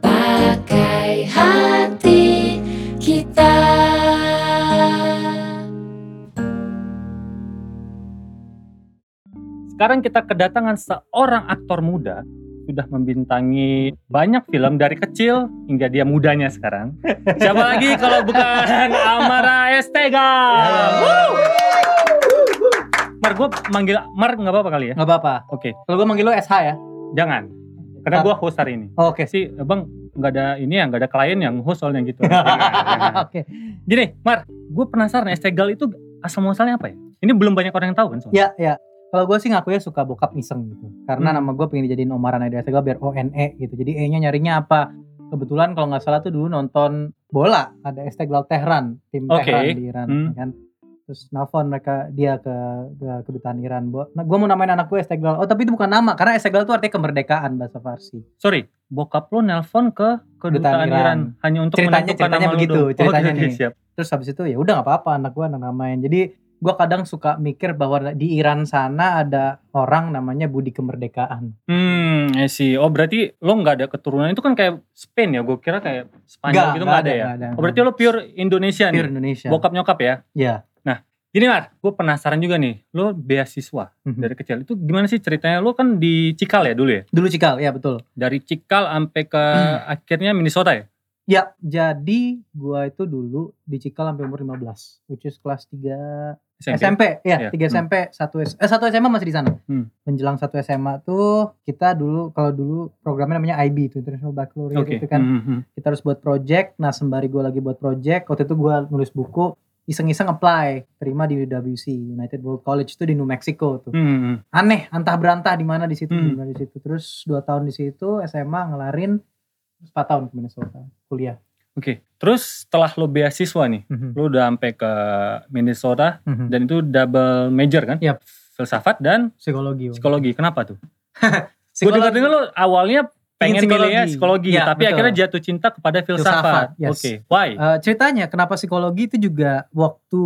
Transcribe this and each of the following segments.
pakai hati kita. Sekarang kita kedatangan seorang aktor muda sudah membintangi banyak film dari kecil hingga dia mudanya sekarang. Siapa lagi kalau bukan Amara Estega? Woo! Mar, gue manggil Mar nggak apa-apa kali ya? Nggak apa-apa. Oke, Kalau gue manggil lo SH ya. jangan. Karena gue host hari ini. Oh, Oke. Si bang nggak ada ini ya, nggak ada klien yang host soalnya gitu. Oke. Gini, Mar, gue penasaran Estegal itu asal muasalnya apa ya? Ini belum banyak orang yang tahu kan? soalnya? Ya, ya. Kalau gue sih ngakunya suka bokap iseng gitu. Karena Hmm. nama gue pengen dijadiin Omaran Eda Segala biar O-N-E gitu. Jadi E-nya nyarinya apa? Kebetulan kalau nggak salah tuh dulu nonton bola. Ada Esteghlal Tehran. Tim Oke. Tehran di Iran. Hmm. ya kan. Terus nelfon mereka dia ke, ke kedutaan Iran. Bo, nah, gue mau namain anak gue Esteghlal. Oh tapi itu bukan nama. Karena Esteghlal itu artinya kemerdekaan bahasa Farsi. Sorry, bokap lo nelpon ke kedutaan Kedutaan Iran. Iran. hanya untuk Ceritanya- ceritanya nama lo begitu, doang. Oh, ceritanya oke, oke, nih. siap. Terus habis itu ya udah nggak apa-apa anak gue anak namain. Jadi gue kadang suka mikir bahwa di Iran sana ada orang namanya Budi Kemerdekaan. Hmm, I see. Oh berarti lo nggak ada keturunan itu kan kayak Spain ya? Gue kira kayak Spanyol gitu nggak ada, ya? nggak ada. Oh berarti lo pure Indonesia pure nih? Indonesia. Bokap nyokap ya? Ya. Gini Mar, gue penasaran juga nih. Lo beasiswa Mhm. dari kecil. Itu gimana sih ceritanya? Lo kan di Cikal ya dulu ya? Dulu Cikal, ya betul. Dari Cikal sampai ke Hmm. akhirnya Minnesota ya? Ya, jadi gua itu dulu di Cikal sampai umur 15, which is kelas 3 SMP. SMP, Iya, ya, 3 hmm. SMP, 1 S, eh 1 SMA masih di sana. Hmm. Menjelang 1 SMA tuh kita dulu kalau dulu programnya namanya IB itu International Baccalaureate Oke. itu kan. Hmm, hmm. Kita harus buat project. Nah, sembari gua lagi buat project, waktu itu gua nulis buku iseng-iseng apply terima di UWC United World College itu di New Mexico tuh Hmm, hmm. aneh antah berantah di mana di situ Hmm. di mana di situ terus dua tahun di situ SMA ngelarin 4 tahun ke Minnesota kuliah Oke. Terus setelah lo beasiswa nih, lo udah sampai ke Minnesota Mhm. dan itu double major kan? Yap. Filsafat dan psikologi psikologi. Kenapa tuh? Gue Psikologi. dengar-dengar lo awalnya pengen psikologi. milihnya psikologi, Iya, tapi betul. akhirnya jatuh cinta kepada filsafat. Filsafat, yes. Oke, why? Eh, ceritanya kenapa psikologi itu juga waktu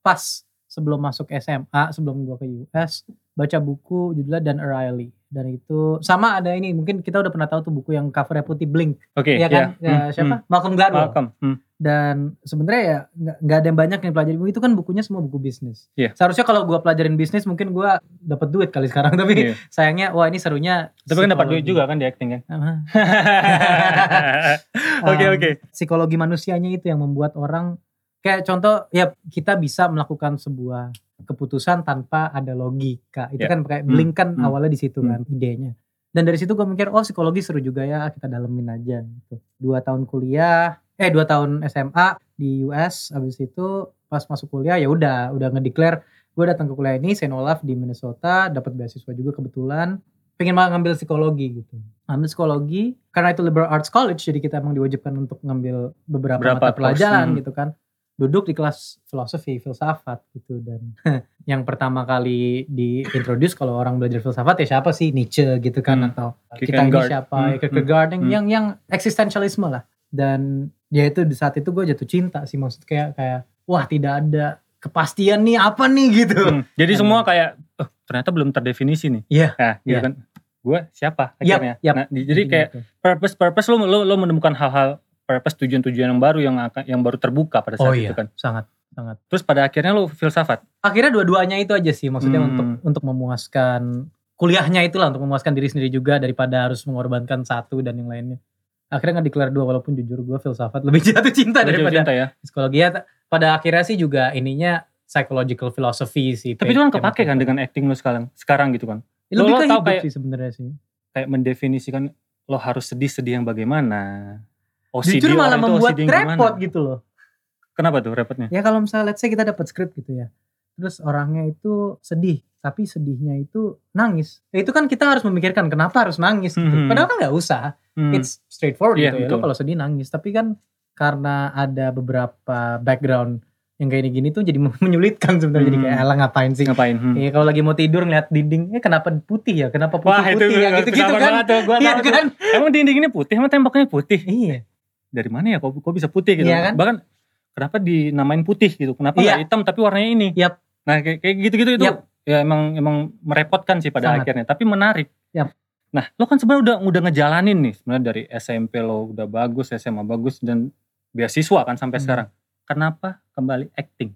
pas sebelum masuk SMA sebelum gua ke US baca buku judulnya Dan Ariely dan itu sama ada ini mungkin kita udah pernah tahu tuh buku yang covernya putih Blink Oke, ya kan ya. Ya, Hmm, siapa hmm. Malcolm Gladwell Malcolm. Hmm. dan sebenarnya ya nggak ada yang banyak yang pelajari buku itu kan bukunya semua buku bisnis. Iya. Seharusnya kalau gua pelajarin bisnis mungkin gua dapat duit kali sekarang tapi Iya. sayangnya wah ini serunya Tapi kan dapat duit juga kan di acting kan? Oke, oke. Psikologi manusianya itu yang membuat orang kayak contoh ya kita bisa melakukan sebuah keputusan tanpa ada logika. Itu Ya. kan kayak Hmm, blink kan hmm, awalnya di situ kan idenya. Dan dari situ gue mikir oh psikologi seru juga ya kita dalemin aja gitu. Dua tahun kuliah, eh dua tahun SMA di US. Abis itu pas masuk kuliah ya udah udah ngedeclare gue datang ke kuliah ini Saint Olaf di Minnesota dapat beasiswa juga kebetulan pengen banget ngambil psikologi gitu ambil psikologi karena itu liberal arts college jadi kita emang diwajibkan untuk ngambil beberapa Berapa mata course, pelajaran hmm. gitu kan duduk di kelas filosofi filsafat gitu dan yang pertama kali diintroduce kalau orang belajar filsafat ya siapa sih Nietzsche gitu kan Hmm. atau kita ini siapa Hmm, Kierkegaard yang hmm. yang yang eksistensialisme lah dan ya itu di saat itu gue jatuh cinta sih maksud kayak kayak wah tidak ada kepastian nih apa nih gitu Hmm, Jadi semua kayak, oh, ternyata belum terdefinisi nih. Iya. Nah, gitu Iya. kan. Gue siapa akhirnya. yap. Nah, di- jadi kayak Gitu. purpose purpose lo lo lo menemukan hal-hal purpose tujuan-tujuan yang baru yang akan yang baru terbuka pada saat oh itu iya kan. sangat sangat Terus pada akhirnya lo filsafat. akhirnya dua-duanya itu aja sih maksudnya Hmm. untuk untuk memuaskan kuliahnya itulah untuk memuaskan diri sendiri juga daripada harus mengorbankan satu dan yang lainnya akhirnya nggak declare dua walaupun jujur gue filsafat lebih jatuh cinta Lo jatuh daripada cinta ya. psikologi ya pada akhirnya sih juga ininya psychological philosophy sih Tapi itu kan kepake kan gitu. dengan acting lo sekarang sekarang gitu kan. Ya, lo- lebih lo ke tahu hidup kayak- sih sebenarnya sih Kayak mendefinisikan lo harus sedih-sedih yang bagaimana. OCD jujur malah membuat repot gitu loh Kenapa tuh repotnya? ya kalau misalnya let's say kita dapat script gitu ya terus orangnya itu sedih tapi sedihnya itu nangis ya, itu kan kita harus memikirkan kenapa harus nangis gitu. Mhm. padahal kan nggak usah Hmm. it's straightforward Iya, gitu ya betul. lo kalau sedih nangis tapi kan karena ada beberapa background yang kayak gini tuh jadi menyulitkan sebenarnya jadi Hmm. kayak elah ngapain sih Ngapain? Hmm. Iya kalau lagi mau tidur ngeliat dinding, eh kenapa putih ya? Kenapa Wah putih itu putih ya? Gitu gitu kan? tuh. Gua Iya tuh. kan? Emang dinding ini putih, emang temboknya putih. Iya. Dari mana ya kok, kok bisa putih gitu? Iya kan? Bahkan kenapa dinamain putih gitu? Kenapa Iya. nggak hitam tapi warnanya ini? Yap. Nah kayak kayak gitu-gitu itu Yap. ya emang emang merepotkan sih pada Sangat. akhirnya, tapi menarik. Yap. Nah, lo kan sebenarnya udah udah ngejalanin nih sebenarnya dari SMP lo udah bagus, SMA bagus dan beasiswa kan sampai Hmm. sekarang. Kenapa kembali acting?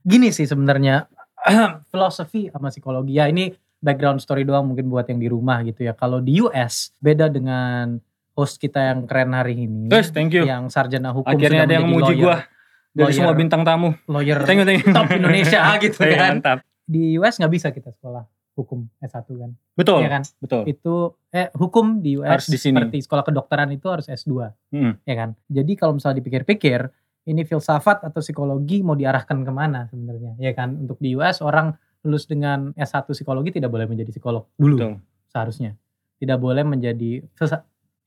Gini sih sebenarnya filosofi sama psikologi ya ini background story doang mungkin buat yang di rumah gitu ya. Kalau di US beda dengan host kita yang keren hari ini. Guys, thank you. Yang sarjana hukum Akhirnya ada yang muji gua dari lawyer- semua bintang tamu. lawyer Thank you, thank you. top Indonesia gitu Iya, kan. Mantap. Di US nggak bisa kita sekolah hukum S1 kan. Betul, Iya kan? betul. Itu eh hukum di US Harus di sini. seperti sekolah kedokteran itu harus S2, Mm. ya kan? Jadi kalau misalnya dipikir-pikir, ini filsafat atau psikologi mau diarahkan ke mana sebenarnya, ya kan? Untuk di US orang lulus dengan S1 psikologi tidak boleh menjadi psikolog dulu Betul. seharusnya. Tidak boleh menjadi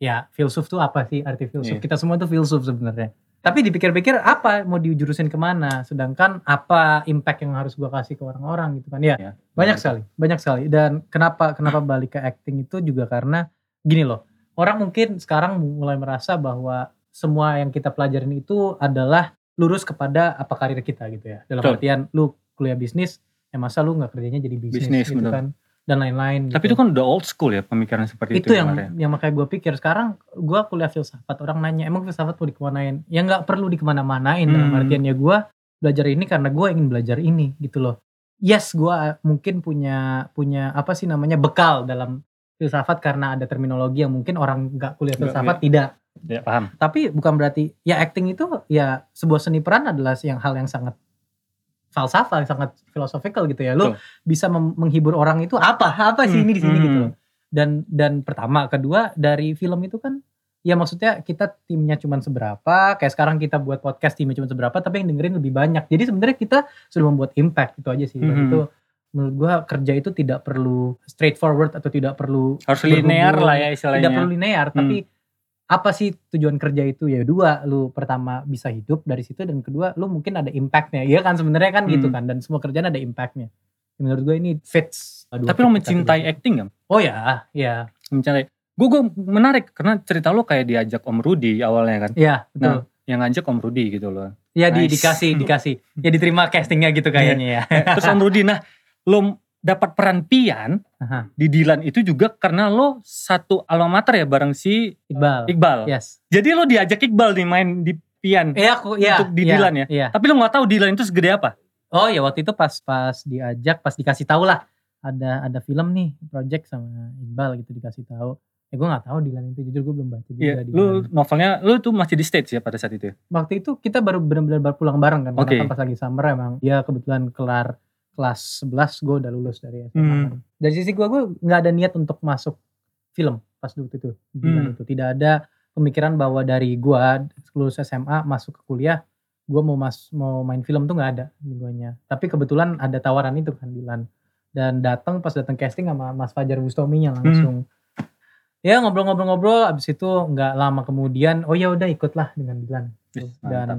ya filsuf tuh apa sih arti filsuf? Iya. Kita semua tuh filsuf sebenarnya. Tapi dipikir-pikir apa mau dijurusin ke mana? Sedangkan apa impact yang harus gua kasih ke orang-orang gitu kan? Ya, Ya, banyak sekali, banyak sekali. Dan kenapa kenapa balik ke acting itu juga karena gini loh. Orang mungkin sekarang mulai merasa bahwa semua yang kita pelajarin itu adalah lurus kepada apa karir kita gitu ya. Dalam Betul. artian lu kuliah bisnis, ya masa lu nggak kerjanya jadi bisnis, Bisnis, gitu betul. kan dan lain-lain. Tapi gitu. itu kan udah old school ya pemikiran seperti itu. itu yang kemarin. yang makanya gue pikir sekarang gue kuliah filsafat orang nanya emang filsafat mau dikemanain ya nggak perlu dikemana-manain dalam Hmm. artian ya gue belajar ini karena gue ingin belajar ini gitu loh yes gue mungkin punya punya apa sih namanya bekal dalam filsafat karena ada terminologi yang mungkin orang nggak kuliah filsafat tidak Ya, paham. tapi bukan berarti ya acting itu ya sebuah seni peran adalah yang hal yang sangat falsafah sangat philosophical gitu ya lo bisa menghibur orang itu apa apa sih Hmm, ini di sini hmm. gitu loh dan dan pertama kedua dari film itu kan ya maksudnya kita timnya cuma seberapa kayak sekarang kita buat podcast timnya cuma seberapa tapi yang dengerin lebih banyak jadi sebenarnya kita sudah membuat impact itu aja sih Mhm. itu menurut gua kerja itu tidak perlu straightforward atau tidak perlu Harus linear lah ya istilahnya. tidak perlu linear Hmm. tapi apa sih tujuan kerja itu ya dua lu pertama bisa hidup dari situ dan kedua lu mungkin ada impactnya iya kan sebenarnya kan gitu Hmm. kan dan semua kerjaan ada impactnya menurut gue ini fits dua Tapi lo kategori. mencintai acting kan? oh ya ya Mencintai. Gue gue menarik karena cerita lo kayak diajak Om Rudi awalnya kan. ya betul Nah, yang ngajak Om Rudi gitu loh. ya di, nice. dikasih dikasih ya diterima castingnya gitu kayaknya ya Terus Om Rudi, nah lo dapat peran Pian Aha. di Dilan itu juga karena lo satu alma mater ya bareng si Iqbal Iqbal. yes Jadi lo diajak Iqbal nih main di Pian. eh aku ya Untuk di ya, Dilan ya? iya. Tapi lo nggak tahu Dilan itu segede apa? oh ya waktu itu pas pas diajak pas dikasih tahu lah ada ada film nih project sama Iqbal gitu dikasih tahu ya gue nggak tahu Dilan itu jujur gue belum baca juga Iya, Dilan. lo novelnya lo tuh masih di stage ya pada saat itu. ya? waktu itu kita baru benar-benar baru pulang bareng kan Oke. karena kan pas lagi summer emang dia kebetulan kelar kelas 11 gue udah lulus dari SMA Hmm. kan. dari sisi gue gue nggak ada niat untuk masuk film pas waktu itu Hmm. itu tidak ada pemikiran bahwa dari gue lulus SMA masuk ke kuliah gue mau mas mau main film tuh nggak ada di guanya tapi kebetulan ada tawaran itu kan Dilan dan datang pas datang casting sama Mas Fajar Bustominya langsung ya ngobrol-ngobrol-ngobrol abis itu nggak lama kemudian oh ya udah ikutlah dengan Dilan mantap. dan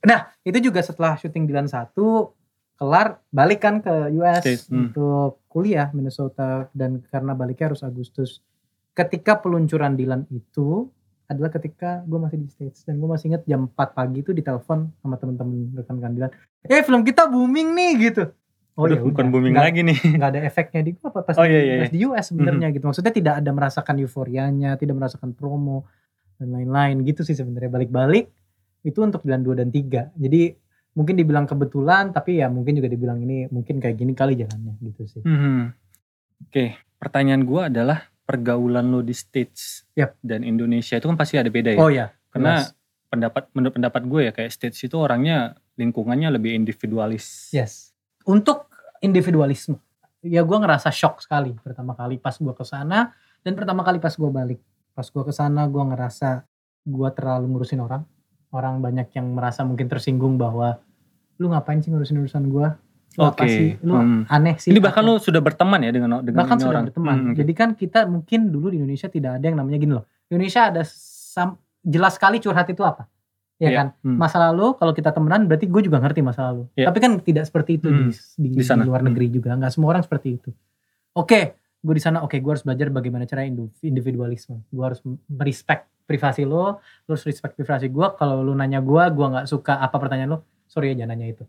nah itu juga setelah syuting Dilan satu kelar balik kan ke US hmm. untuk kuliah Minnesota dan karena baliknya harus Agustus. Ketika peluncuran Dilan itu adalah ketika gue masih di stage dan gue masih inget jam 4 pagi itu ditelepon sama temen-temen rekan-rekan Dilan eh film kita booming nih gitu. Oh Aduh, ya bukan udah. booming Nggak- lagi nih. nggak ada efeknya di gua apa pas, Oh, iya, iya, pas di US sebenarnya gitu. Maksudnya tidak ada merasakan euforianya tidak merasakan promo dan lain-lain gitu sih sebenarnya. Balik-balik itu untuk bulan 2 dan 3 jadi mungkin dibilang kebetulan tapi ya mungkin juga dibilang ini mungkin kayak gini kali jalannya gitu sih Hmm. Oke, pertanyaan gua adalah pergaulan lo di stage Yap. dan Indonesia itu kan pasti ada beda ya. oh ya Karena jelas. pendapat menurut pendapat gue ya kayak stage itu orangnya lingkungannya lebih individualis. yes untuk individualisme ya gua ngerasa shock sekali pertama kali pas gua ke sana dan pertama kali pas gua balik pas gua ke sana gua ngerasa gua terlalu ngurusin orang orang banyak yang merasa mungkin tersinggung bahwa lu ngapain sih ngurusin urusan gua lu apa Oke, sih lu hmm. aneh sih Ini bahkan Apa? lo sudah berteman ya dengan dengan bahkan sudah orang. berteman Hmm, jadi kan kita mungkin dulu di Indonesia tidak ada yang namanya gini loh Indonesia ada sam- jelas sekali curhat itu apa ya Iya, kan hmm. masa lalu kalau kita temenan berarti gue juga ngerti masa lalu. Iya. Tapi kan tidak seperti itu Hmm. di, di, Di sana. di luar Hmm. negeri juga. Nggak semua orang seperti itu. Oke, gue di sana oke gue harus belajar bagaimana cara individualisme. Gue harus merespect privasi lo, lo harus respect privasi gue. Kalau lo nanya gue, gue nggak suka apa pertanyaan lo, sorry ya jangan nanya itu.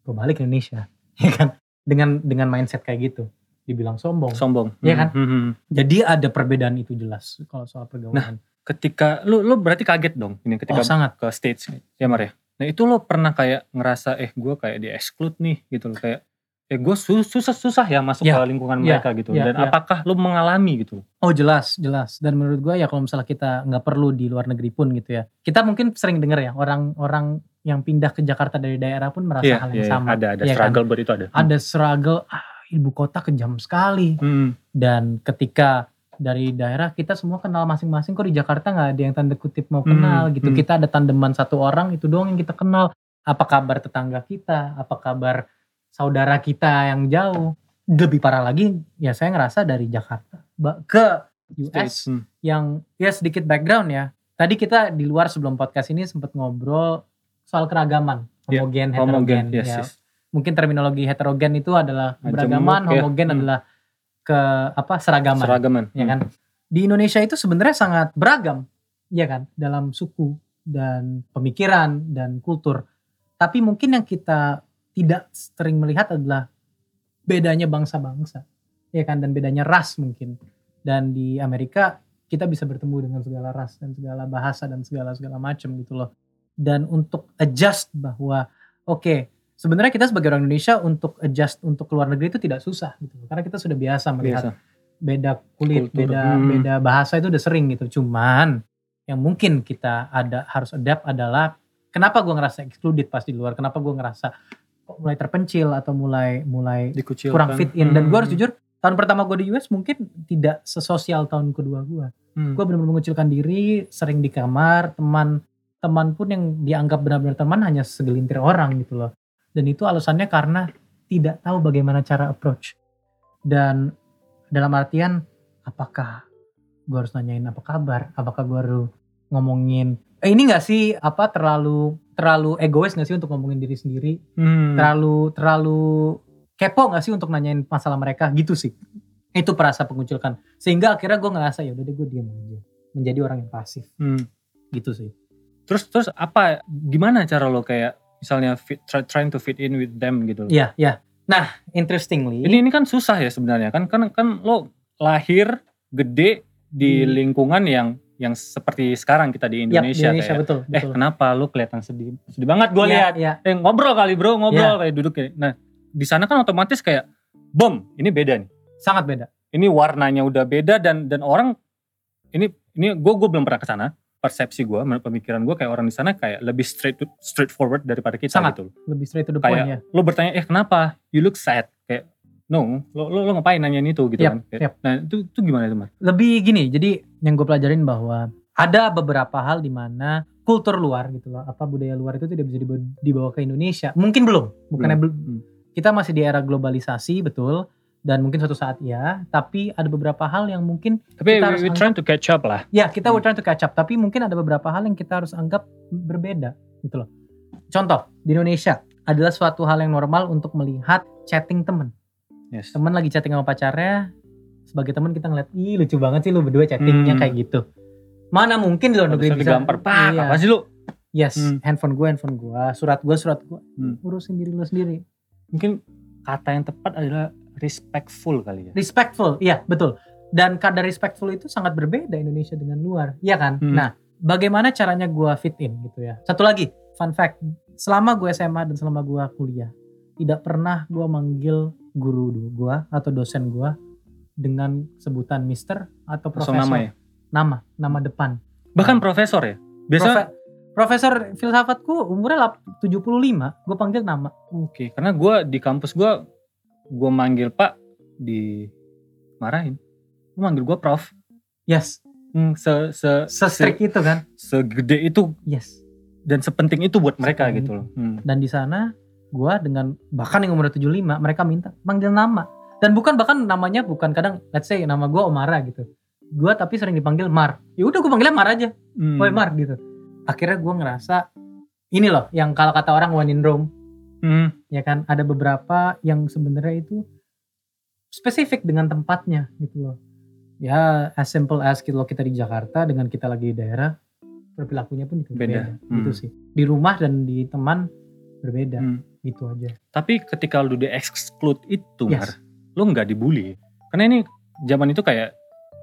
gue balik ke Indonesia ya kan dengan dengan mindset kayak gitu dibilang sombong sombong. Iya kan? Hmm, hmm, hmm. jadi ada perbedaan itu jelas kalau soal pergaulan Ketika lu lu berarti kaget dong ini oh ketika sangat ke stage ya Mar ya. Nah itu lo pernah kayak ngerasa eh gue kayak di exclude nih gitu loh kayak eh gue susah susah ya masuk Ya, ke lingkungan ya, mereka gitu ya, dan ya. apakah lo mengalami gitu Oh jelas, jelas. Dan menurut gue ya kalau misalnya kita nggak perlu di luar negeri pun gitu ya. Kita mungkin sering dengar ya orang-orang yang pindah ke Jakarta dari daerah pun merasa Iya, hal iya, yang sama. ada ada kan? struggle buat itu ada Ada struggle, ah, ibu kota kejam sekali. Hmm, Dan ketika dari daerah kita semua kenal masing-masing kok di Jakarta nggak ada yang tanda kutip mau kenal Hmm, gitu. hmm. Kita ada tandeman satu orang itu doang yang kita kenal. Apa kabar tetangga kita? Apa kabar saudara kita yang jauh? Lebih parah lagi ya saya ngerasa dari Jakarta ke US States. Hmm. yang ya sedikit background ya. Tadi kita di luar sebelum podcast ini sempat ngobrol soal keragaman, Ya, homogen, homogen heterogen. yes, ya. yes. Mungkin terminologi heterogen itu adalah Majemuk, keberagaman, ya. homogen Hmm. adalah ke apa seragaman, seragaman ya kan? Di Indonesia itu sebenarnya sangat beragam, ya kan, dalam suku dan pemikiran dan kultur. Tapi mungkin yang kita tidak sering melihat adalah bedanya bangsa-bangsa, ya kan, dan bedanya ras mungkin. Dan di Amerika kita bisa bertemu dengan segala ras dan segala bahasa dan segala segala macam gitu loh. Dan untuk adjust bahwa oke, sebenarnya kita sebagai orang Indonesia untuk adjust untuk keluar negeri itu tidak susah gitu. Karena kita sudah biasa melihat biasa beda kulit, Kultur. beda Hmm. beda bahasa itu udah sering gitu. Cuman yang mungkin kita ada harus adapt adalah kenapa gua ngerasa excluded pas di luar, kenapa gua ngerasa kok mulai terpencil atau mulai mulai dikucilkan kurang fit in dan Hmm, gua harus jujur tahun pertama gue di US mungkin tidak sesosial tahun kedua gua. hmm. Gue benar-benar mengucilkan diri, sering di kamar, teman teman pun yang dianggap benar-benar teman hanya segelintir orang gitu loh. Dan itu alasannya karena tidak tahu bagaimana cara approach. Dan dalam artian apakah gue harus nanyain apa kabar, apakah gue harus ngomongin eh ini gak sih apa terlalu terlalu egois gak sih untuk ngomongin diri sendiri, Hmm. terlalu terlalu kepo gak sih untuk nanyain masalah mereka gitu sih. Itu perasa pengucilkan. Sehingga akhirnya gue ngerasa ya udah deh gue diam aja. Menjadi orang yang pasif Hmm. gitu sih. Terus terus apa gimana cara lo kayak misalnya fit, try- trying to fit in with them gitu loh. Iya, iya. Nah, interestingly, Ini ini kan susah ya sebenarnya kan kan kan lo lahir gede di Hmm. lingkungan yang yang seperti sekarang kita di Yap, Indonesia, di Indonesia kayak betul, eh betul. kenapa lo kelihatan sedih sedih banget gue Iya, lihat iya. eh ngobrol kali bro ngobrol kayak duduk kayak nah di sana kan otomatis kayak bom ini beda nih sangat beda. ini warnanya udah beda dan dan orang ini ini gue gue belum pernah ke sana persepsi gue menurut pemikiran gue kayak orang di sana kayak lebih straight to, straightforward daripada kita Sangat. gitu. Lebih straight to the point kayak ya. lo bertanya eh kenapa you look sad kayak no lo lo, lo ngapain nanyain itu gitu Yap, kan Kayak, yap. nah itu itu gimana itu mas Lebih gini, jadi yang gue pelajarin bahwa ada beberapa hal di mana kultur luar gitu loh, apa budaya luar itu tidak bisa dibawa, dibawa ke Indonesia. Mungkin belum, bukannya belum. Hmm. Kita masih di era globalisasi betul, dan mungkin suatu saat ya. Tapi ada beberapa hal yang mungkin tapi Kita we, harus we trying to catch up lah Ya, kita Hmm. trying to catch up, tapi mungkin ada beberapa hal yang kita harus anggap berbeda gitu loh. Contoh, di Indonesia adalah suatu hal yang normal untuk melihat chatting temen. yes Temen lagi chatting sama pacarnya, sebagai temen kita ngeliat, ih lucu banget sih lu berdua chattingnya Hmm. kayak gitu. Mana mungkin di luar negeri Bisa digampar pak Iya. apa sih lu Yes, Hmm. handphone gue, handphone gue, surat gue, surat gue. Hmm. Urusin diri lu sendiri. mungkin kata yang tepat adalah respectful kali ya Respectful, iya betul. Dan kadar respectful itu sangat berbeda Indonesia dengan luar, iya kan? Hmm. Nah, bagaimana caranya gua fit in gitu ya? Satu lagi, fun fact, selama gue SMA dan selama gua kuliah, tidak pernah gua manggil guru gua atau dosen gua dengan sebutan Mister atau langsung Profesor. nama ya Nama, nama depan. bahkan profesor ya biasa Profe- Profesor filsafatku umurnya lap- 75, gue panggil nama. Oke, karena gue di kampus gue, gue manggil Pak di marahin. Lu manggil gue Prof. Yes, Hmm, se se se-strict itu kan? se- segede itu Yes. dan sepenting itu buat mereka Sepenting gitu loh. Hmm. dan di sana gua dengan bahkan yang umur 75 mereka minta manggil nama dan bukan bahkan namanya bukan kadang let's say nama gua Omara gitu gua tapi sering dipanggil Mar ya udah gua panggilnya Mar aja Hmm. Woi Mar gitu akhirnya gua ngerasa ini loh yang kalau kata orang one in Rome Hmm. ya kan ada beberapa yang sebenarnya itu spesifik dengan tempatnya gitu loh ya as simple as kalau kita di Jakarta dengan kita lagi di daerah perilakunya pun juga Beda. beda, gitu Hmm. sih di rumah dan di teman berbeda Hmm. gitu aja Tapi ketika lu di exclude itu, Yes. Mar, lu nggak dibully. Karena ini zaman itu kayak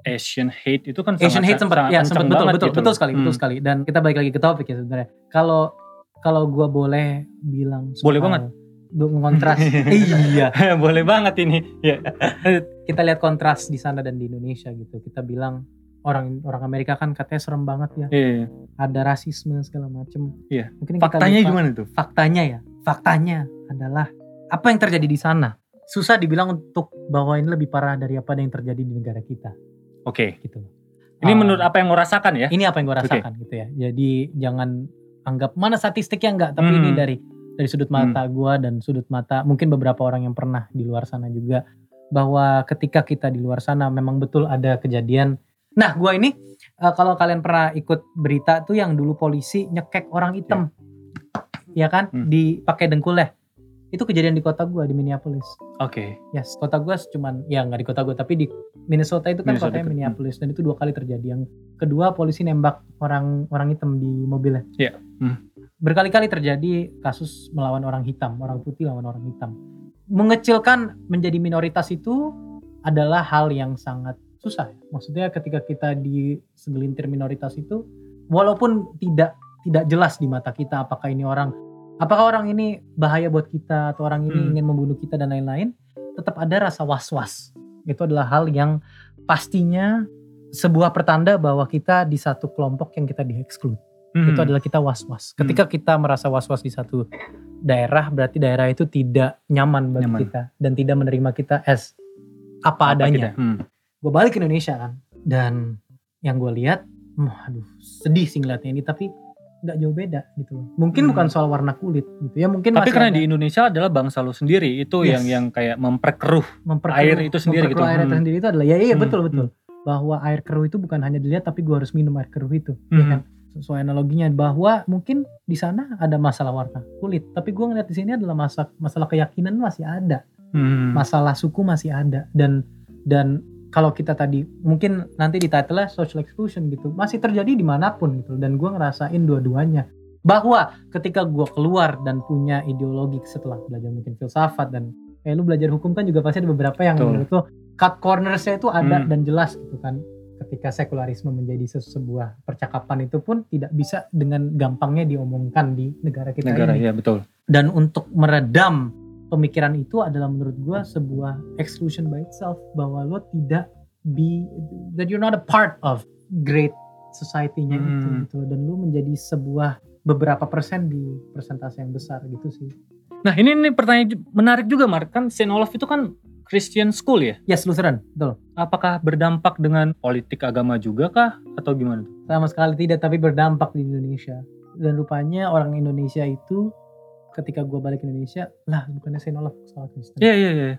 Asian hate itu kan Asian hate sangat, sempat sangat ya sempat betul betul gitu betul sekali betul Hmm. sekali dan kita balik lagi ke topik ya sebenarnya kalau kalau gua boleh bilang Boleh soal- banget. du- mengontras iya Boleh banget ini. Ya. kita lihat kontras di sana dan di Indonesia gitu kita bilang orang orang Amerika kan katanya serem banget ya Iya. ada rasisme segala macem Iya. mungkin Faktanya lupa- gimana tuh? faktanya ya faktanya adalah apa yang terjadi di sana susah dibilang untuk bahwa ini lebih parah dari apa yang terjadi di negara kita Oke. gitu Ini Ah, menurut apa yang lo rasakan ya? ini apa yang gue rasakan gitu ya jadi jangan anggap mana statistiknya enggak tapi Hmm. ini dari dari sudut mata gua dan sudut mata mungkin beberapa orang yang pernah di luar sana juga bahwa ketika kita di luar sana memang betul ada kejadian. Nah gua ini eh, kalau kalian pernah ikut berita tuh yang dulu polisi nyekek orang hitam. Ya. Kan? Hmm. dipakai dengkulnya itu kejadian di kota gua di Minneapolis. Oke. Yes, kota gue cuman ya nggak di kota gue tapi di Minnesota itu kan Minnesota kotanya itu, Minneapolis dan itu dua kali terjadi. Yang kedua polisi nembak orang orang hitam di mobilnya. Iya, hmm. Berkali-kali terjadi kasus melawan orang hitam, orang putih lawan orang hitam. Mengecilkan menjadi minoritas itu adalah hal yang sangat susah. ya. Maksudnya ketika kita di segelintir minoritas itu walaupun tidak tidak jelas di mata kita apakah ini orang apakah orang ini bahaya buat kita atau orang ini Hmm. ingin membunuh kita dan lain-lain, tetap ada rasa was-was. Itu adalah hal yang pastinya sebuah pertanda bahwa kita di satu kelompok yang kita di-exclude. Hmm. Itu adalah kita was-was. Ketika kita merasa was-was di satu daerah, berarti daerah itu tidak nyaman bagi Nyaman. kita dan tidak menerima kita as apa, adanya. kita? Hmm. Gue balik ke Indonesia kan, dan yang gue lihat, aduh sedih sih ngeliatnya ini, tapi nggak jauh beda gitu loh. Mungkin Hmm. bukan soal warna kulit gitu ya, mungkin Tapi karena ada di Indonesia adalah bangsa lo sendiri itu Yes. yang yang kayak memperkeruh. memperkeruh- air itu sendiri gitu. air itu Hmm. sendiri itu adalah ya iya Hmm, betul betul bahwa air keruh itu bukan hanya dilihat tapi gue harus minum air keruh itu ya Hmm. kan sesuai analoginya bahwa mungkin di sana ada masalah warna kulit tapi gue ngeliat di sini adalah masa masalah keyakinan masih ada Hmm. masalah suku masih ada dan dan kalau kita tadi mungkin nanti di title social exclusion gitu masih terjadi di mana pun gitu dan gue ngerasain dua-duanya bahwa ketika gue keluar dan punya ideologi setelah belajar mungkin filsafat dan kayak lu belajar hukum kan juga pasti ada beberapa yang Betul. menurut lu cut cornersnya itu ada Hmm. dan jelas gitu kan ketika sekularisme menjadi se- sebuah percakapan itu pun tidak bisa dengan gampangnya diomongkan di negara kita negara ini ya betul. dan untuk meredam pemikiran itu adalah menurut gua sebuah exclusion by itself bahwa lo tidak be that you're not a part of great society-nya itu Hmm. gitu dan lu menjadi sebuah beberapa persen di persentase yang besar gitu sih. Nah ini nih pertanyaan menarik juga Mark kan Saint Olaf itu kan Christian school ya. Yes, Lutheran, betul. Apakah berdampak dengan politik agama juga kah atau gimana? tuh? Sama sekali tidak tapi berdampak di Indonesia. Dan rupanya orang Indonesia itu ketika gua balik ke Indonesia, lah bukannya saya nolak sekolah Kristen. Iya iya iya.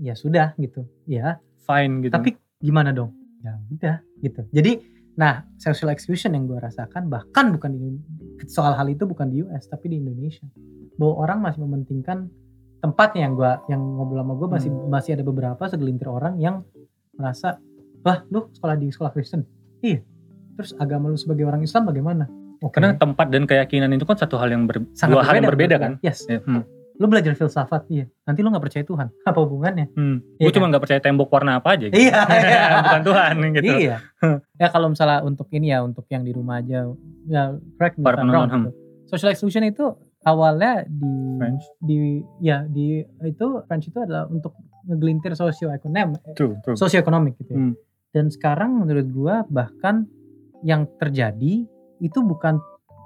Ya sudah gitu. Ya, Fine gitu. Tapi gimana dong? Ya udah gitu. Jadi nah social exclusion yang gue rasakan bahkan bukan di soal hal itu bukan di US tapi di Indonesia. Bahwa orang masih mementingkan tempatnya yang gua yang ngobrol sama gue masih masih ada beberapa segelintir orang yang merasa wah lu sekolah di sekolah Kristen. Iya. Terus agama lu sebagai orang Islam bagaimana? Oke. karena tempat dan keyakinan itu kan satu hal yang ber, Sangat dua hal yang berbeda kan. Yes. Ya, hmm. Lu belajar filsafat, iya. Nanti lu nggak percaya Tuhan. Apa hubungannya? Hmm. Iya Gue cuma nggak percaya tembok warna apa aja. Gitu. Iya, iya. Bukan Tuhan gitu. Iya. ya kalau misalnya untuk ini ya untuk yang di rumah aja ya correct me Para wrong gitu. Social exclusion itu awalnya di French. di ya di itu French itu adalah untuk ngegelintir sosioekonom True, true. sosioekonomik gitu ya. Hmm. Dan sekarang menurut gua bahkan yang terjadi itu bukan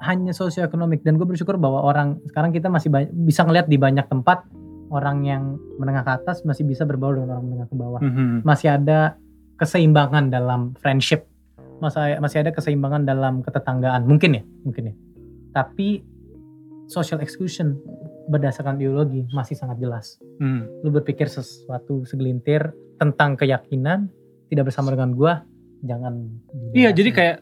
hanya sosioekonomik. Dan gue bersyukur bahwa orang sekarang kita masih bisa ngeliat di banyak tempat orang yang menengah ke atas masih bisa berbaur dengan orang menengah ke bawah. Mhm. masih ada keseimbangan dalam friendship. Masih masih ada keseimbangan dalam ketetanggaan mungkin ya mungkin ya. Tapi social exclusion berdasarkan ideologi masih sangat jelas. Hmm. lu berpikir sesuatu segelintir tentang keyakinan tidak bersama dengan gua jangan Iya, jadi kayak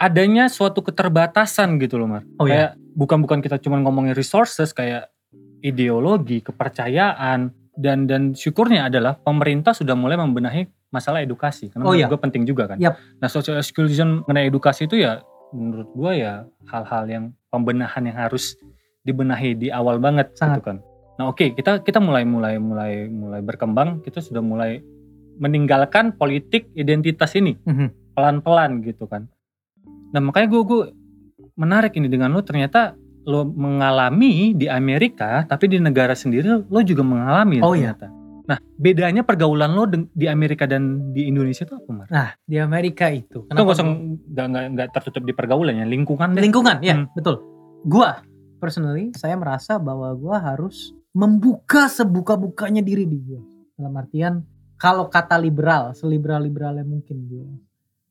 adanya suatu keterbatasan gitu loh, Mar. Oh, iya. kayak bukan-bukan kita cuma ngomongin resources kayak ideologi, kepercayaan dan dan syukurnya adalah pemerintah sudah mulai membenahi masalah edukasi karena Oh, iya. gue penting juga kan. Yap. Nah, social exclusion mengenai edukasi itu ya menurut gue ya hal-hal yang pembenahan yang harus dibenahi di awal banget Sangat. gitu kan. Nah oke kita kita mulai mulai mulai mulai berkembang kita sudah mulai meninggalkan politik identitas ini Mhm. pelan-pelan gitu kan. Nah makanya gue gue menarik ini dengan lo ternyata lo mengalami di Amerika tapi di negara sendiri lo juga mengalami Oh, iya. ternyata. Nah bedanya pergaulan lo di Amerika dan di Indonesia itu apa Mar? Nah, di Amerika itu. Itu nggak usah gua- nggak nggak tertutup di pergaulan ya lingkungan deh. lingkungan, ya, Hmm. betul. Gua personally saya merasa bahwa gua harus membuka sebuka-bukanya diri di gua. Dalam artian kalau kata liberal, seliberal-liberalnya mungkin dia.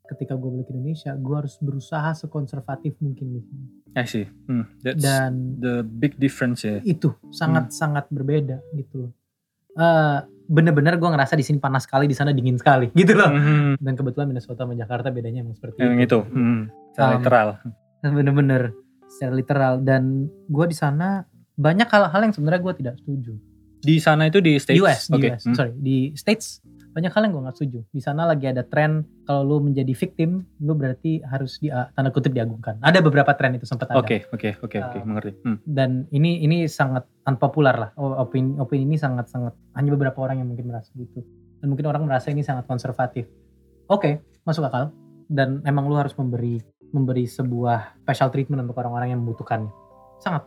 Ketika gue balik ke Indonesia, gue harus berusaha sekonservatif mungkin di sini. I see. Hmm, that's Dan the big difference ya. itu sangat-sangat berbeda gitu loh. Eh, bener-bener gue ngerasa di sini panas sekali, di sana dingin sekali gitu loh. Mhm. Dan kebetulan Minnesota sama Jakarta bedanya emang seperti Yang itu. Hmm, secara Um, literal. bener-bener secara literal dan gue di sana banyak hal-hal yang sebenarnya gue tidak setuju. Di sana itu di States. US, di Oke. US, Hmm. sorry di States banyak hal yang gue nggak setuju. Di sana lagi ada tren kalau lu menjadi victim, lu berarti harus di tanda kutip diagungkan. Ada beberapa tren itu sempat ada. Oke, oke, oke, oke, Uh, mengerti. Hmm. Dan ini ini sangat unpopular lah. Opini opini ini sangat sangat hanya beberapa orang yang mungkin merasa gitu. Dan mungkin orang merasa ini sangat konservatif. Oke, masuk akal. Dan emang lu harus memberi memberi sebuah special treatment untuk orang-orang yang membutuhkannya. Sangat.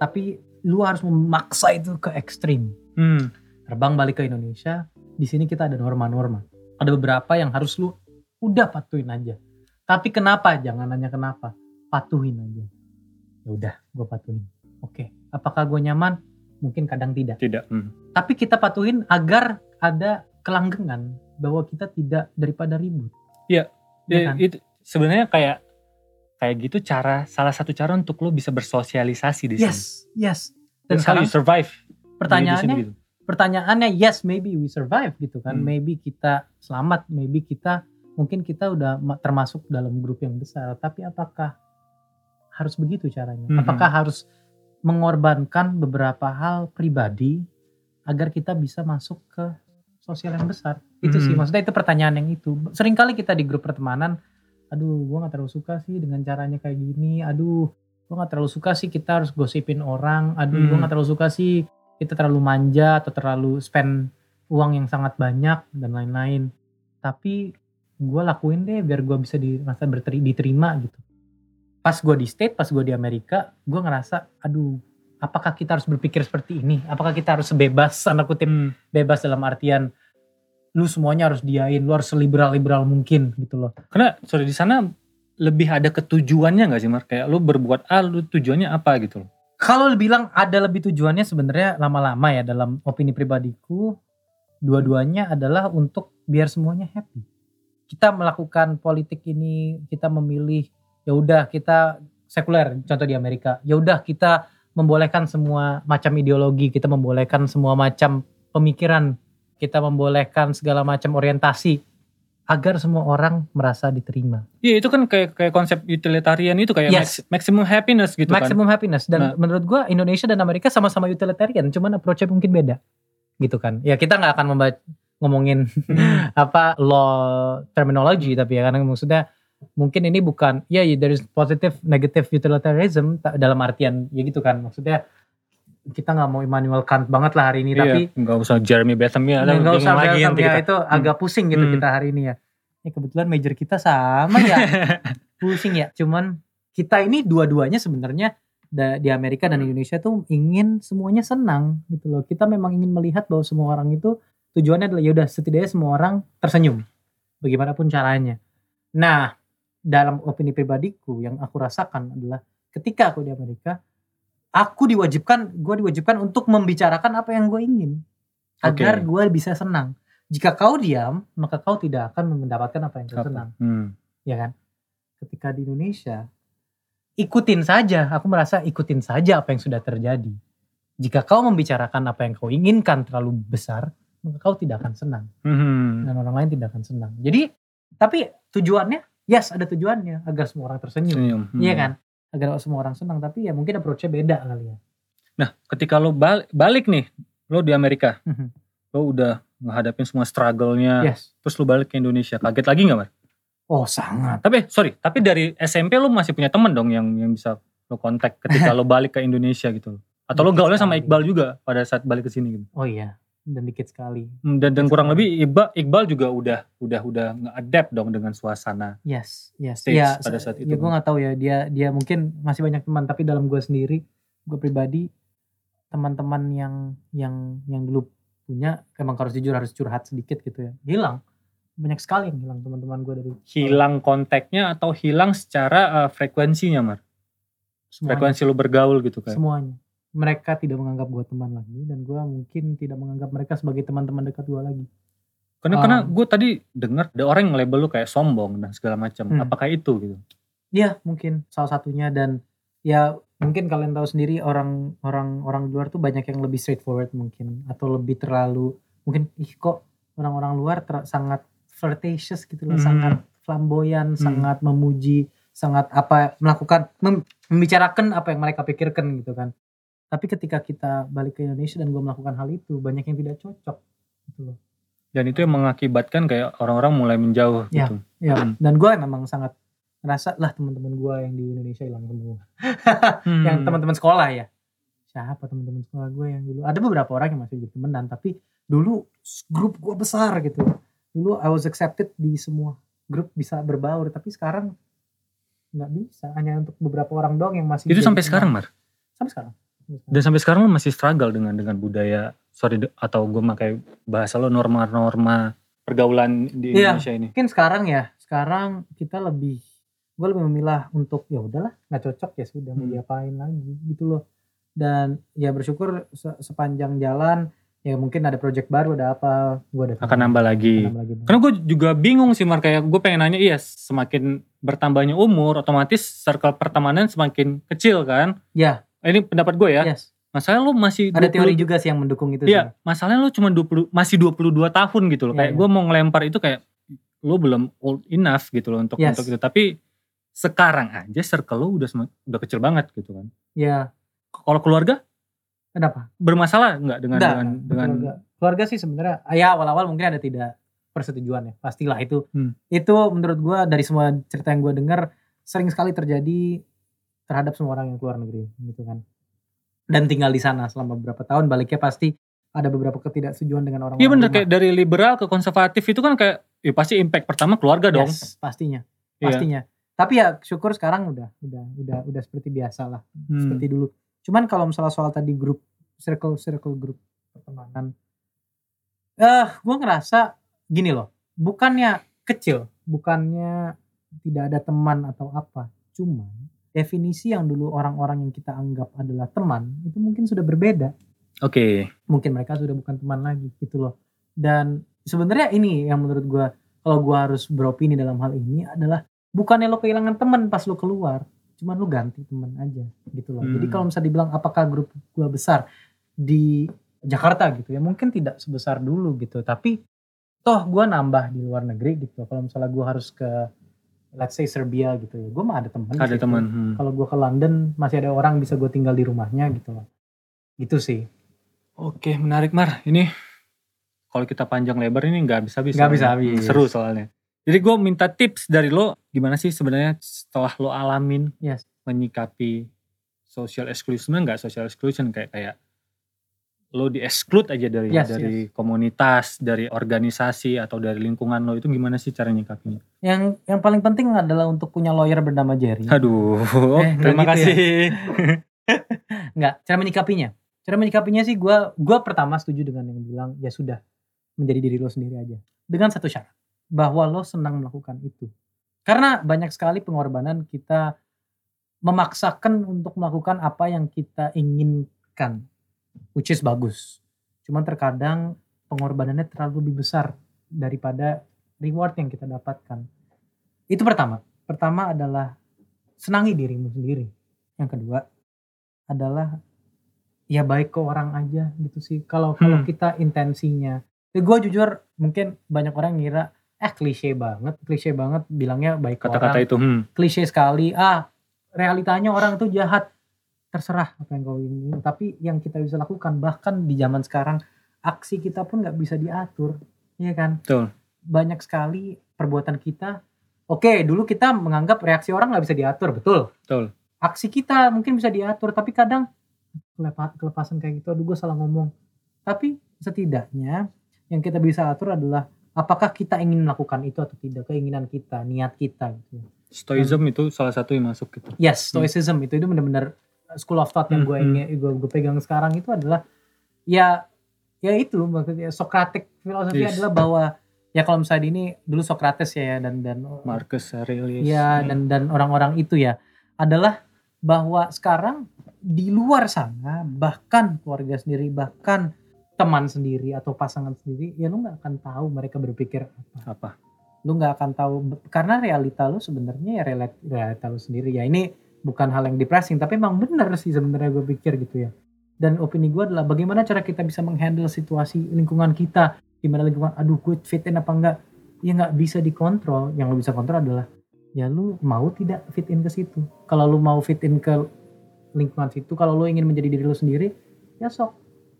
Tapi lu harus memaksa itu ke ekstrim. Hmm. Terbang balik ke Indonesia, di sini kita ada norma-norma. Ada beberapa yang harus lu udah patuhin aja. Tapi kenapa? Jangan nanya kenapa. Patuhin aja. Ya udah, gue patuhin. Oke, apakah gue nyaman? Mungkin kadang tidak. Tidak. Hmm. Tapi kita patuhin agar ada kelanggengan bahwa kita tidak daripada ribut. Iya. Ya, kan? itu sebenarnya kayak kayak gitu cara salah satu cara untuk lo bisa bersosialisasi di sini. Yes, yes. Dan That's how sekarang you survive. di- di sini pertanyaannya, gitu. Pertanyaannya yes maybe we survive gitu kan. Hmm. Maybe kita selamat, maybe kita mungkin kita udah ma- termasuk dalam grup yang besar. Tapi apakah harus begitu caranya? Mhm. Apakah harus mengorbankan beberapa hal pribadi agar kita bisa masuk ke sosial yang besar? Itu sih Mhm. maksudnya itu pertanyaan yang itu. Seringkali kita di grup pertemanan, aduh gua nggak terlalu suka sih dengan caranya kayak gini. Aduh gua nggak terlalu suka sih kita harus gosipin orang. Aduh gua Hmm. nggak terlalu suka sih kita terlalu manja atau terlalu spend uang yang sangat banyak dan lain-lain. Tapi gue lakuin deh biar gue bisa dirasa berteri, diterima gitu. Pas gue di state, pas gue di Amerika, gue ngerasa, aduh, apakah kita harus berpikir seperti ini? Apakah kita harus sebebas, tanda kutip Hmm. bebas dalam artian lu semuanya harus diain, lu harus liberal-liberal mungkin gitu loh. Karena sorry di sana lebih ada ketujuannya nggak sih Mar? Kayak lo berbuat A, lo tujuannya apa gitu loh? Kalau bilang ada lebih tujuannya sebenarnya lama-lama ya dalam opini pribadiku dua-duanya adalah untuk biar semuanya happy. Kita melakukan politik ini, kita memilih ya udah kita sekuler contoh di Amerika. Ya udah kita membolehkan semua macam ideologi, kita membolehkan semua macam pemikiran, kita membolehkan segala macam orientasi agar semua orang merasa diterima. Iya itu kan kayak kayak konsep utilitarian itu kayak Yes. max- maximum happiness gitu kan. maximum happiness dan Nah. menurut gua Indonesia dan Amerika sama-sama utilitarian cuman approach-nya mungkin beda gitu kan ya kita nggak akan membaca ngomongin Hmm. apa law terminology tapi ya karena maksudnya mungkin ini bukan ya yeah, there is positive negative utilitarianism ta- dalam artian ya gitu kan maksudnya kita nggak mau Immanuel Kant banget lah hari ini tapi Iya, nggak usah Jeremy Bentham ya, nggak usah lagi Bentham ya kita. itu agak pusing gitu Hmm. kita hari ini ya ini kebetulan major kita sama ya pusing ya. Cuman kita ini dua-duanya sebenarnya di Amerika dan Indonesia tuh ingin semuanya senang gitu loh. Kita memang ingin melihat bahwa semua orang itu tujuannya adalah yaudah setidaknya semua orang tersenyum. Bagaimanapun caranya. Nah, dalam opini pribadiku yang aku rasakan adalah ketika aku di Amerika, aku diwajibkan, gue diwajibkan untuk membicarakan apa yang gue ingin agar Oke. gue bisa senang. Jika kau diam, maka kau tidak akan mendapatkan apa yang kau Apa? senang Hmm. ya kan? Ketika di Indonesia, ikutin saja. Aku merasa ikutin saja apa yang sudah terjadi. Jika kau membicarakan apa yang kau inginkan terlalu besar, maka kau tidak akan senang Hmm. dan orang lain tidak akan senang. Jadi, tapi tujuannya, yes ada tujuannya agar semua orang tersenyum, Senyum. Hmm. iya kan? Agar semua orang senang. Tapi ya mungkin approach-nya beda kali ya. Nah, ketika lo balik, balik nih, lo di Amerika, Mhm. lo udah ngehadapin semua struggle-nya, yes. terus lo balik ke Indonesia, kaget lagi nggak, Mar? Oh sangat. Tapi sorry, tapi dari SMP lo masih punya temen dong yang yang bisa lo kontak ketika lo balik ke Indonesia gitu atau lo gaulnya sama. Iqbal juga pada saat balik ke sini gitu Oh iya, dan dikit sekali. Hmm, dan dan Dikit kurang sekali. lebih Iqbal Iqbal juga udah udah udah nge-adapt dong dengan suasana Yes, yes. Stage Iya, pada saat itu. Ya gue nggak tahu ya dia dia mungkin masih banyak teman tapi dalam gue sendiri, gue pribadi teman-teman yang yang yang dulu punya emang harus jujur harus curhat sedikit gitu ya. Hilang. Banyak sekali yang hilang teman-teman gue dari hilang kontaknya atau hilang secara uh, frekuensinya mar? Semuanya, frekuensi lo bergaul gitu kan semuanya mereka tidak menganggap gue teman lagi dan gue mungkin tidak menganggap mereka sebagai teman-teman dekat gue lagi karena karena Um, gue tadi dengar ada orang yang label lo kayak sombong dan segala macam Hmm. apakah itu gitu Iya mungkin salah satunya dan ya mungkin kalian tahu sendiri orang orang orang luar tuh banyak yang lebih straightforward mungkin atau lebih terlalu mungkin ih kok orang-orang luar ter- sangat flirtatious gitu loh Hmm. sangat flamboyan Hmm. sangat memuji sangat apa melakukan mem- membicarakan apa yang mereka pikirkan gitu kan tapi ketika kita balik ke Indonesia dan gue melakukan hal itu banyak yang tidak cocok gitu loh dan itu yang mengakibatkan kayak orang-orang mulai menjauh Ya. gitu ya Hmm. dan gue memang sangat ngerasa lah teman-teman gue yang di Indonesia hilang semua Hmm. yang teman-teman sekolah ya siapa teman-teman sekolah gue yang dulu ada beberapa orang yang masih jadi temenan tapi dulu grup gue besar gitu dulu I was accepted di semua grup bisa berbaur tapi sekarang nggak bisa hanya untuk beberapa orang doang yang masih itu sampai teman. sekarang mar Sampai sekarang. Dan sampai sekarang lo masih struggle dengan dengan budaya sorry atau gue pakai bahasa lo norma-norma pergaulan di Iya. Indonesia ini mungkin sekarang ya sekarang kita lebih gue lebih memilah untuk ya udahlah nggak cocok ya sudah mau Hmm. diapain lagi gitu loh dan ya bersyukur se- sepanjang jalan ya mungkin ada project baru ada apa gue ada akan nambah lagi Nambah lagi. Karena gue juga bingung sih Mar kayak gue pengen nanya iya semakin bertambahnya umur otomatis circle pertemanan semakin kecil kan. Ya. Ini pendapat gue ya. Yes. Masalahnya lu masih Ada 20 teori juga sih yang mendukung itu Iya, sih. masalahnya lu cuma 20 masih 22 tahun gitu loh. Iya, kayak iya. gue mau ngelempar itu kayak lu belum old enough gitu loh untuk Yes. untuk itu. Tapi sekarang aja circle lu udah udah kecil banget gitu kan. Ya, Kalau keluarga kenapa? bermasalah nggak dengan Enggak, dengan dengan keluarga. Keluarga sih sebenarnya ya awal-awal mungkin ada tidak persetujuan ya. Pastilah itu. Hmm. Itu menurut gua dari semua cerita yang gua dengar sering sekali terjadi terhadap semua orang yang keluar negeri gitu kan. Dan tinggal di sana selama beberapa tahun baliknya pasti ada beberapa ketidaksetujuan dengan orang-orang Iya bener rumah. kayak dari liberal ke konservatif itu kan kayak ya pasti impact pertama keluarga dong. Yes, pastinya. Iya. Pastinya. Tapi ya syukur sekarang udah udah udah udah seperti biasa lah. Hmm. seperti dulu. Cuman kalau misalnya soal tadi grup circle circle grup pertemanan, eh gue ngerasa gini loh, bukannya kecil, bukannya tidak ada teman atau apa, cuman definisi yang dulu orang-orang yang kita anggap adalah teman itu mungkin sudah berbeda. Oke. Mungkin mereka sudah bukan teman lagi gitu loh. Dan sebenarnya ini yang menurut gue kalau gue harus beropini dalam hal ini adalah bukannya lo kehilangan teman pas lo keluar, cuman lo ganti teman aja gitu loh. Jadi Hmm. kalau misalnya dibilang apakah grup gue besar di Jakarta gitu ya, mungkin tidak sebesar dulu gitu. Tapi toh gue nambah di luar negeri gitu. Kalau misalnya gue harus ke let's say Serbia gitu ya, gue mah ada teman. di Ada teman. hmm. Kalau gue ke London masih ada orang bisa gue tinggal di rumahnya gitu loh. Gitu sih. Oke, menarik Mar. Ini kalau kita panjang lebar ini nggak bisa habis. Nggak bisa soalnya. habis. Seru soalnya. Jadi gue minta tips dari lo gimana sih sebenarnya setelah lo alamin Yes. menyikapi social exclusion nggak social exclusion kayak kayak lo di exclude aja dari Yes, dari komunitas, dari organisasi atau dari lingkungan lo itu gimana sih cara nyikapinya? Yang yang paling penting adalah untuk punya lawyer bernama Jerry. Aduh, Eh, terima gitu ya? kasih. Enggak, cara menyikapinya. Cara menyikapinya sih gue gua pertama setuju dengan yang bilang ya sudah menjadi diri lo sendiri aja. Dengan satu syarat bahwa lo senang melakukan itu. Karena banyak sekali pengorbanan kita memaksakan untuk melakukan apa yang kita inginkan, which is bagus. Cuman terkadang pengorbanannya terlalu lebih besar daripada reward yang kita dapatkan. Itu pertama. Pertama adalah senangi dirimu sendiri. Yang kedua adalah ya baik ke orang aja gitu sih. Kalau kalau Hmm. kita intensinya, ya gue jujur mungkin banyak orang ngira eh klise banget, klise banget bilangnya baik ke Kata-kata itu, hmm. klise sekali. Ah realitanya orang itu jahat, terserah apa yang kau ingin. Tapi yang kita bisa lakukan bahkan di zaman sekarang aksi kita pun nggak bisa diatur, iya kan? Betul. Banyak sekali perbuatan kita. Oke, dulu kita menganggap reaksi orang nggak bisa diatur, betul. Betul. aksi kita mungkin bisa diatur tapi kadang kelepa- kelepasan kayak gitu aduh gue salah ngomong tapi setidaknya yang kita bisa atur adalah apakah kita ingin melakukan itu atau tidak keinginan kita niat kita gitu Stoicism itu salah satu yang masuk gitu. yes stoicism itu itu benar-benar school of thought yang gue Hmm, ingin gue, gue pegang sekarang itu adalah ya ya itu maksudnya Socratic filosofi Yes. adalah bahwa ya kalau misalnya ini dulu Socrates ya dan dan Marcus Aurelius. ya Hmm. dan dan orang-orang itu ya adalah bahwa sekarang di luar sana bahkan keluarga sendiri bahkan teman sendiri atau pasangan sendiri ya lu nggak akan tahu mereka berpikir apa apa? lu nggak akan tahu karena realita lu sebenarnya ya realita, realita lu sendiri ya ini bukan hal yang depressing tapi emang bener sih sebenarnya gue pikir gitu ya dan opini gue adalah bagaimana cara kita bisa menghandle situasi lingkungan kita gimana lingkungan aduh gue fit in apa enggak ya nggak bisa dikontrol yang lu bisa kontrol adalah ya lu mau tidak fit in ke situ kalau lu mau fit in ke lingkungan situ kalau lu ingin menjadi diri lu sendiri ya sok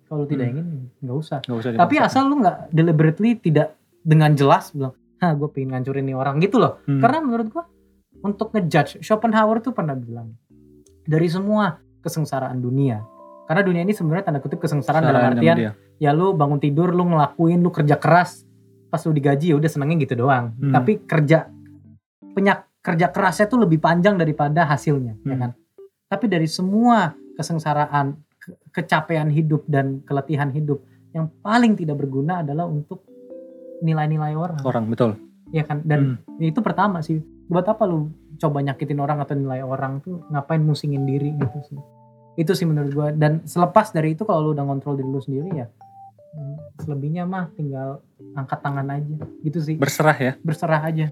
kalau lu tidak Hmm. ingin nggak usah Gak usah tapi asal lu nggak deliberately tidak dengan jelas bilang, "Hah, gue pengen ngancurin nih orang." gitu loh. Hmm. Karena menurut gua untuk ngejudge Schopenhauer tuh pernah bilang dari semua kesengsaraan dunia. Karena dunia ini sebenarnya tanda kutip kesengsaraan dalam artian dia. ya lu bangun tidur, lu ngelakuin, lu kerja keras, pas lu digaji ya udah senengnya gitu doang. Hmm. Tapi kerja penyak kerja kerasnya tuh lebih panjang daripada hasilnya, ya Hmm. kan? Tapi dari semua kesengsaraan, ke- kecapean hidup dan keletihan hidup, yang paling tidak berguna adalah untuk nilai-nilai orang, Orang betul. ya kan? Dan Hmm. itu pertama sih. Buat apa lu coba nyakitin orang atau nilai orang tuh ngapain musingin diri gitu sih. Itu sih menurut gua dan selepas dari itu kalau lu udah ngontrol diri lu sendiri ya selebihnya mah tinggal angkat tangan aja gitu sih. Berserah ya. Berserah aja.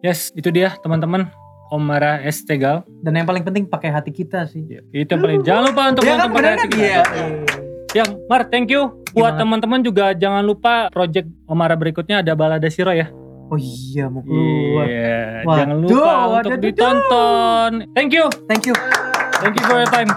Yes, itu dia teman-teman. Omara S. Tegal. Dan yang paling penting pakai hati kita sih. Ya, itu yang paling jangan lupa untuk Iya nonton pada hati kita. Iya. Ya, Mar, thank you. Buat teman-teman juga jangan lupa project Omara berikutnya ada Balada Siro ya. Oh iya mau keluar. Iya, Waduh, jangan lupa waduh, untuk waduh. ditonton. Thank you. Thank you. Thank you for your time.